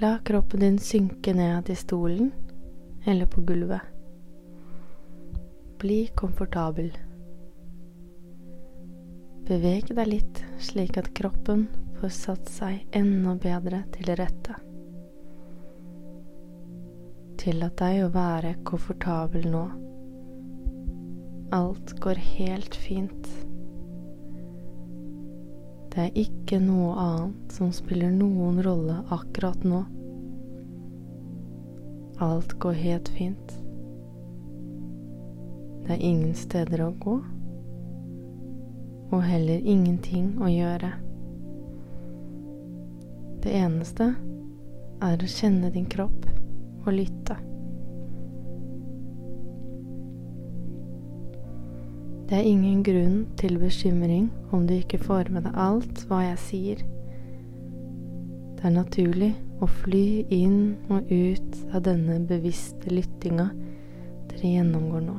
La kroppen din synke ned i stolen eller på gulvet. Bli komfortabel. Beveg deg litt slik at kroppen får satt seg enda bedre til rette. Tillat deg å være komfortabel nå. Alt går helt fint. Det er ikke noe annet som spiller noen rolle akkurat nå. Alt går helt fint. Det er ingen steder å gå, og heller ingenting å gjøre. Det eneste er å kjenne din kropp og lytte. Det er ingen grunn til bekymring om du ikke får med deg alt hva jeg sier. Det er naturlig å fly inn og ut av denne bevisste lyttinga dere gjennomgår nå.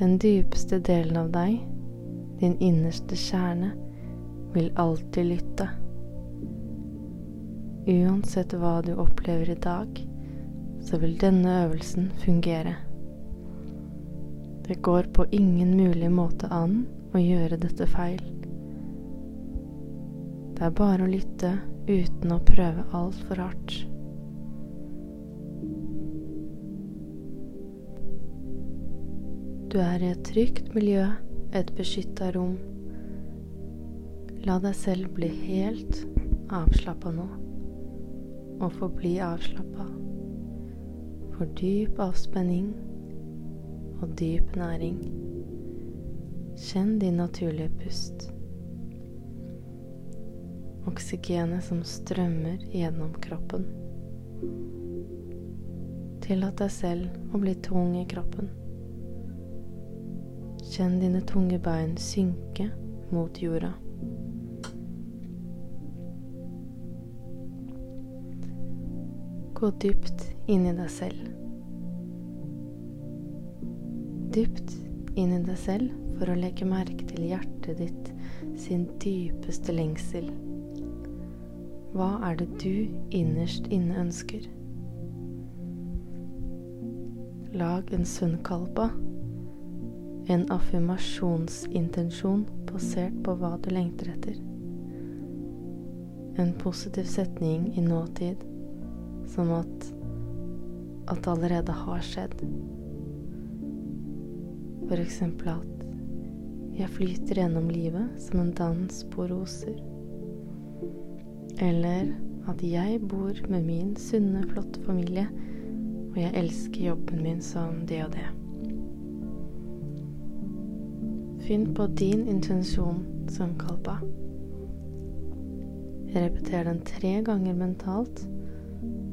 Den dypeste delen av deg, din innerste kjerne, vil alltid lytte. Uansett hva du opplever i dag, så vil denne øvelsen fungere. Det går på ingen mulig måte an å gjøre dette feil. Det er bare å lytte uten å prøve altfor hardt. Du er i et trygt miljø, et beskytta rom. La deg selv bli helt avslappa nå, og forbli avslappa. For dyp avspenning og dyp næring. Kjenn din naturlige pust. Oksygenet som strømmer gjennom kroppen. Tillat deg selv å bli tung i kroppen. Kjenn dine tunge bein synke mot jorda. Gå dypt inn i deg selv. Dypt inn i deg selv for å legge merke til hjertet ditt sin dypeste lengsel. Hva er det du innerst inne ønsker? Lag en sunnkalpa, en affirmasjonsintensjon basert på hva du lengter etter. En positiv setning i nåtid, som at at det allerede har skjedd. Eksempel at jeg flyter gjennom livet som en dans på roser. Eller at jeg bor med min sunne, flotte familie, og jeg elsker jobben min som det og det. Finn på din intensjon som kalpa. Repeter den tre ganger mentalt,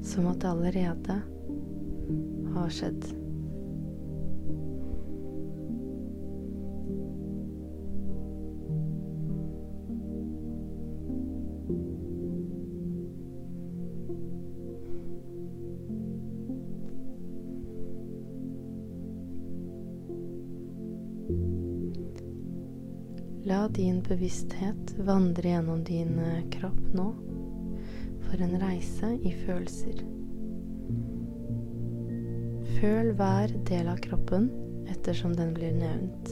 som at det allerede har skjedd. Din bevissthet vandre gjennom din eh, kropp nå for en reise i følelser. Føl hver del av kroppen ettersom den blir nevnt.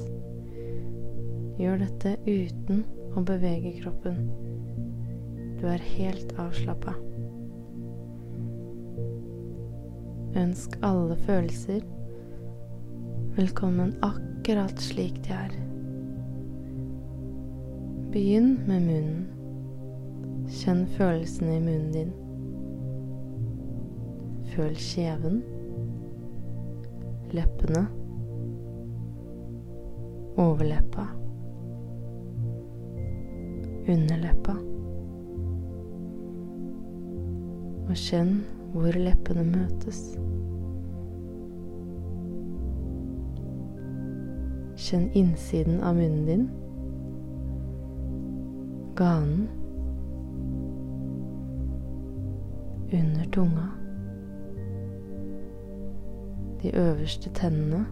Gjør dette uten å bevege kroppen. Du er helt avslappa. Ønsk alle følelser velkommen akkurat slik de er. Begynn med munnen. Kjenn følelsene i munnen din. Føl kjeven, leppene, overleppa, underleppa. Og kjenn hvor leppene møtes. Kjenn innsiden av munnen din ganen under tunga, de øverste tennene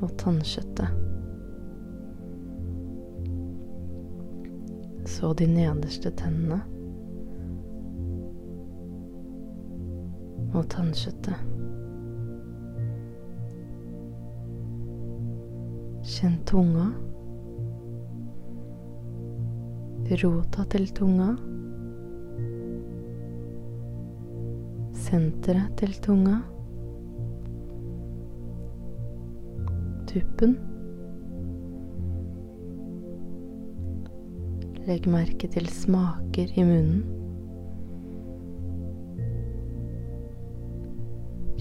og tannkjøttet. Så de nederste tennene. Og tannkjøttet. Kjenn tunga. Rota til tunga. Senteret til tunga. Tuppen. Legg merke til smaker i munnen.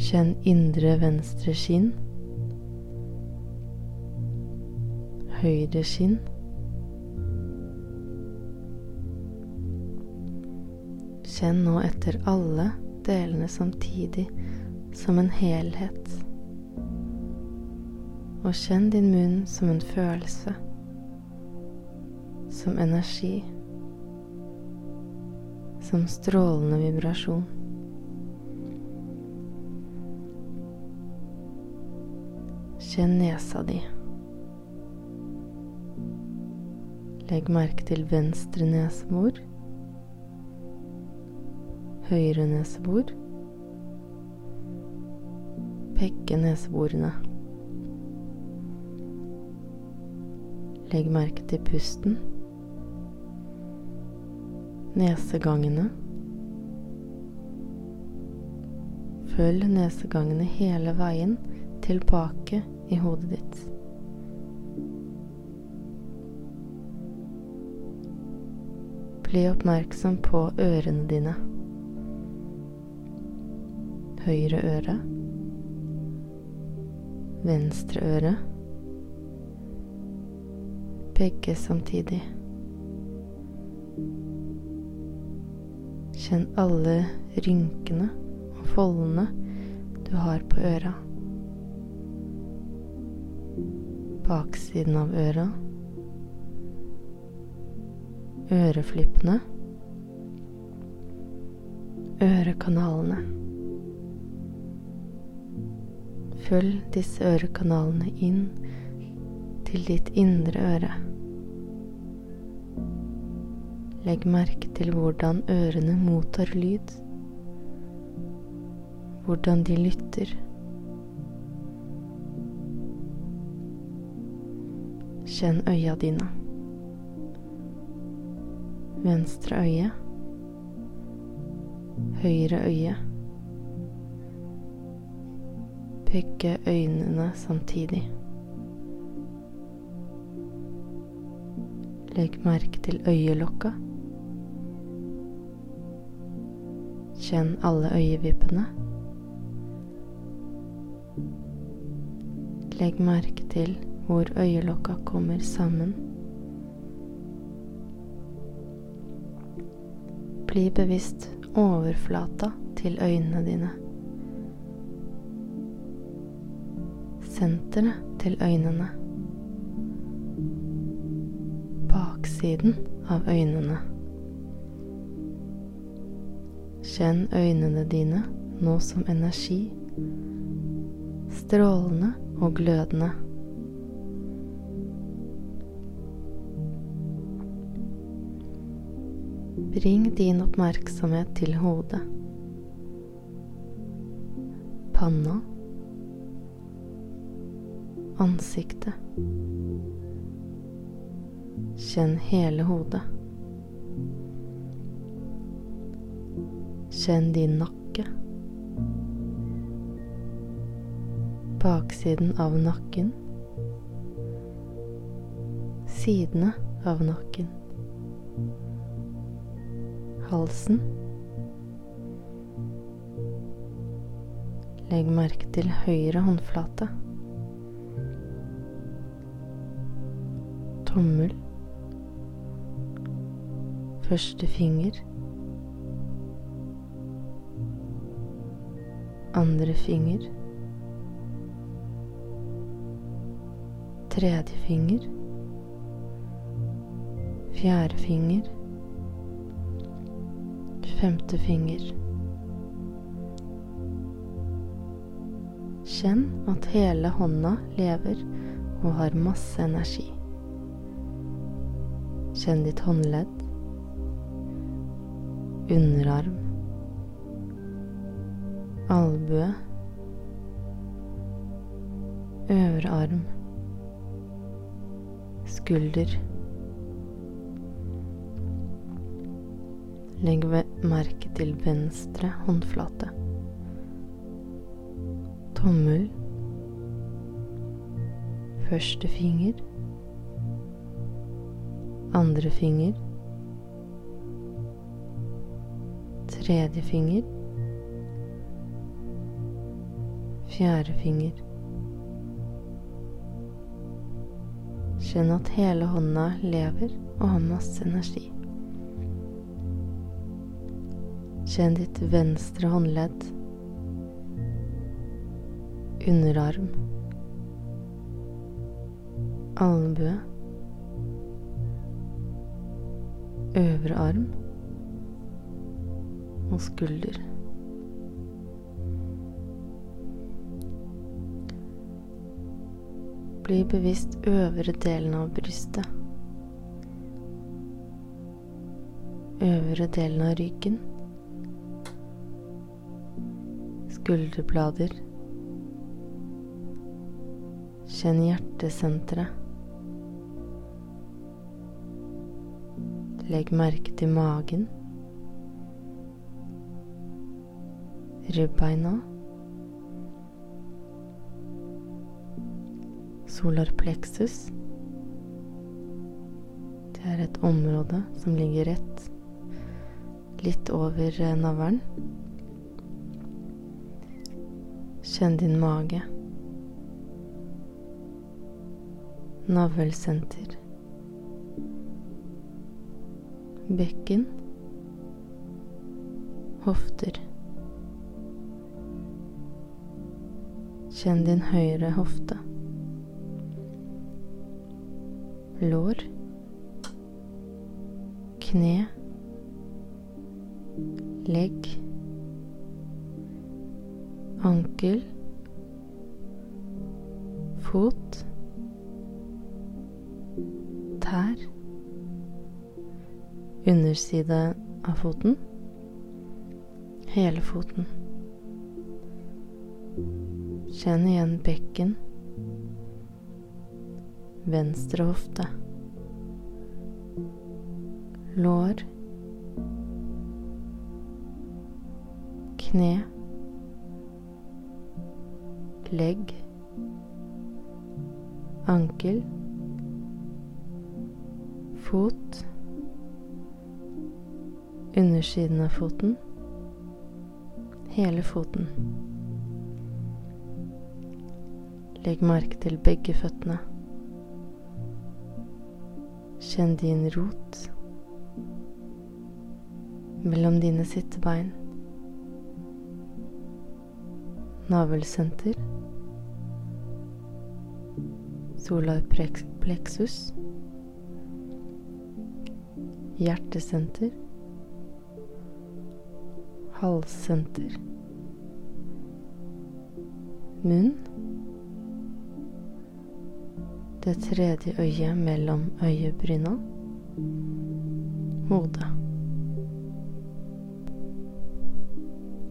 Kjenn indre venstre skinn. Høyre skinn. Kjenn nå etter alle delene samtidig som en helhet. Og kjenn din munn som en følelse som energi, som strålende vibrasjon. Kjenn nesa di. Legg merke til venstre nesebor, høyre nesebor, pekke neseborene. Legg merke til pusten nesegangene. Følg nesegangene hele veien tilbake i hodet ditt. Bli oppmerksom på ørene dine. Høyre øre. Venstre øre. Begge samtidig. Kjenn alle rynkene og foldene du har på øra. Baksiden av øra. Øreflippene. Ørekanalene. Følg disse ørekanalene inn til ditt indre øre. Legg merke til hvordan ørene mottar lyd, hvordan de lytter. Kjenn øya dine. Venstre øye. Høyre øye. Begge øynene samtidig. Legg merke til øyelokka. Kjenn alle øyevippene. Legg merke til hvor øyelokka kommer sammen. Bli bevisst overflata til øynene dine. Senteret til øynene. Baksiden av øynene. Kjenn øynene dine nå som energi, strålende og glødende. Bring din oppmerksomhet til hodet, panna, ansiktet. Kjenn hele hodet. Kjenn din nakke. Baksiden av nakken. Sidene av nakken. Halsen. Legg merke til høyre håndflate. Tommel. Første finger. andre finger, tredje finger, fjerde finger, femte finger. Kjenn at hele hånda lever og har masse energi. Kjenn ditt håndledd, underarm, albue, øvre arm, skulder. Legg merke til venstre håndflate. Tommel. Første finger. Andre finger. Tredje finger. Fjerde finger. Kjenn at hele hånda lever og har masse energi. Kjenn ditt venstre håndledd, underarm, albue, øvre arm og skulder. Bli bevisst øvre delen av brystet. Øvre delen av ryggen. Skulderblader. Kjenn hjertesenteret. Legg merke til magen. Ribbeina. Solar plexus. Det er et område som ligger rett litt over eh, navlen. Kjenn din mage. Navlesenter. Bekken. Hofter. Kjenn din høyre hofte. Lår. Kne. Legg. Ankel. Fot. Tær. Underside av foten. Hele foten. Kjenn igjen bekken. Venstre hofte. Lår. Kne. Legg. Ankel. Fot. Undersiden av foten. Hele foten. Legg merke til begge føttene. Kjenn din rot mellom dine sittebein. Navelsenter. Solar plexus. Hjertesenter. Halssenter. Munn. Det tredje øyet mellom øyebryna. Hodet.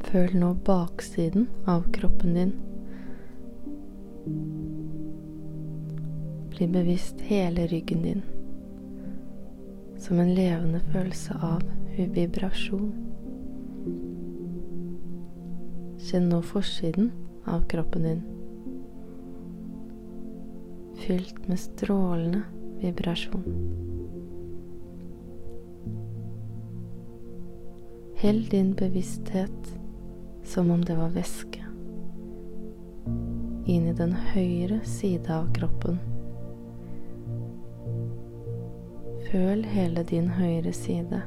Føl nå baksiden av kroppen din. Bli bevisst hele ryggen din som en levende følelse av vibrasjon. Kjenn nå forsiden av kroppen din, fylt med strålende vibrasjon. Hell din bevissthet som om det var væske inn i den høyre side av kroppen. Føl hele din høyre side.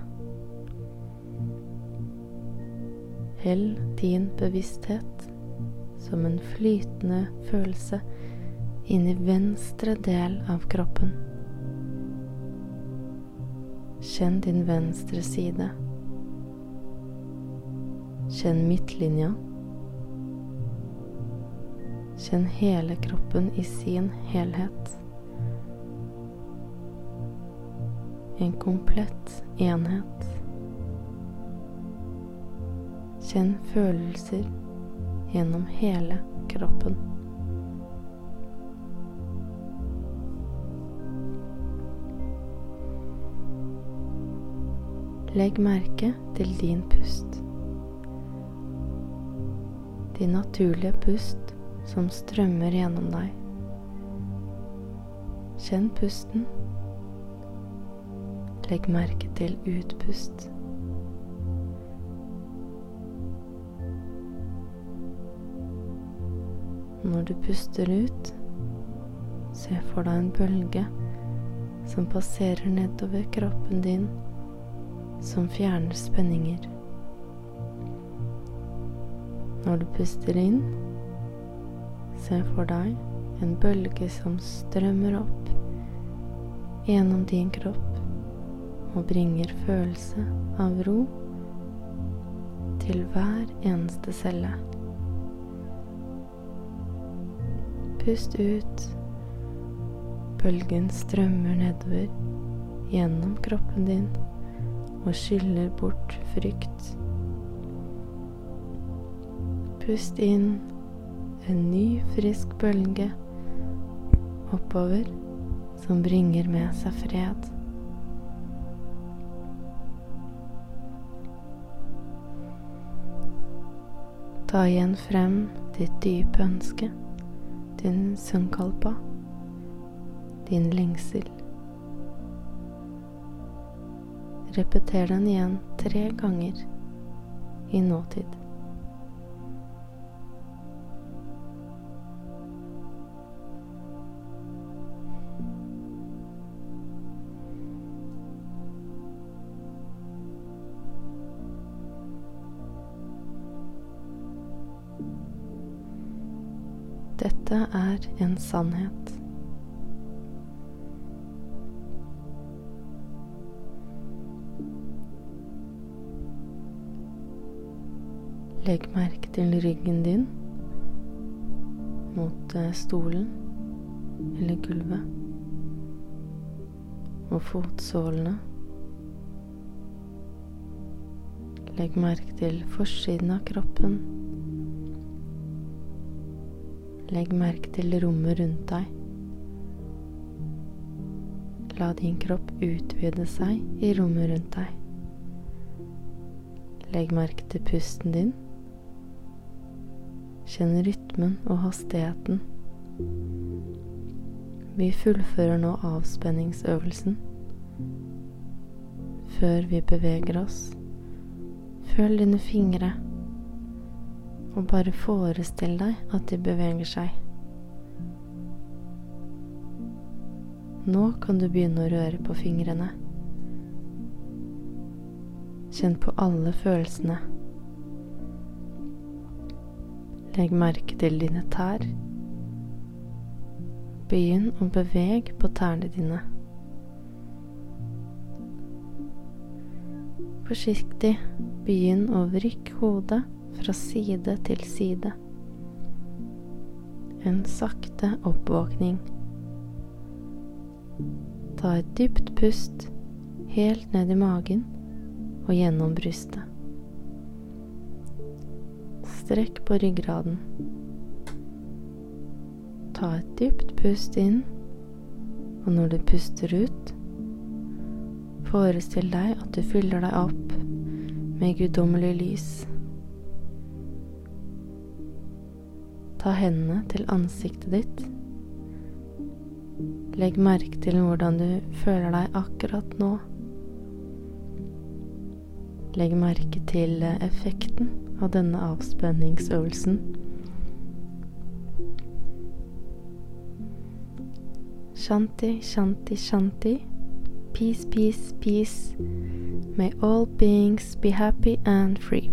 Hell din bevissthet som en flytende følelse inn i venstre del av kroppen. Kjenn din venstre side. Kjenn midtlinja. Kjenn hele kroppen i sin helhet. en komplett enhet. Kjenn følelser gjennom hele kroppen. Legg merke til din pust. Din naturlige pust som strømmer gjennom deg. Kjenn pusten. Legg merke til utpust. Når du puster ut, se for deg en bølge som passerer nedover kroppen din som fjerner spenninger. Når du puster inn, se for deg en bølge som strømmer opp gjennom din kropp og bringer følelse av ro til hver eneste celle. Pust ut. Bølgen strømmer nedover gjennom kroppen din og skyller bort frykt. Pust inn en ny, frisk bølge oppover som bringer med seg fred. Ta igjen frem ditt dype ønske, din sankalpa, din lengsel. Repeter den igjen tre ganger i nåtid. Dette er en sannhet. Legg merke til ryggen din mot eh, stolen eller gulvet. Og fotsålene. Legg merke til forsiden av kroppen. Legg merke til rommet rundt deg. La din kropp utvide seg i rommet rundt deg. Legg merke til pusten din. Kjenn rytmen og hastigheten. Vi fullfører nå avspenningsøvelsen. Før vi beveger oss, føl dine fingre, og bare forestill deg at de beveger seg. Nå kan du begynne å røre på fingrene. Kjenn på alle følelsene. Legg merke til dine tær. Begynn å bevege på tærne dine. Forsiktig begynn å vrikke hodet fra side til side. En sakte oppvåkning. Ta et dypt pust helt ned i magen og gjennom brystet. Strekk på ryggraden. Ta et dypt pust inn, og når du puster ut, forestill deg at du fyller deg opp med guddommelig lys. Ta hendene til ansiktet ditt. Legg merke til hvordan du føler deg akkurat nå. Legg merke til effekten av denne avspenningsøvelsen. Shanti, shanti, shanti. Peace, peace, peace. May all beings be happy and free.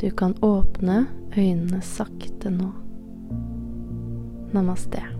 Du kan åpne øynene sakte nå. Namaste.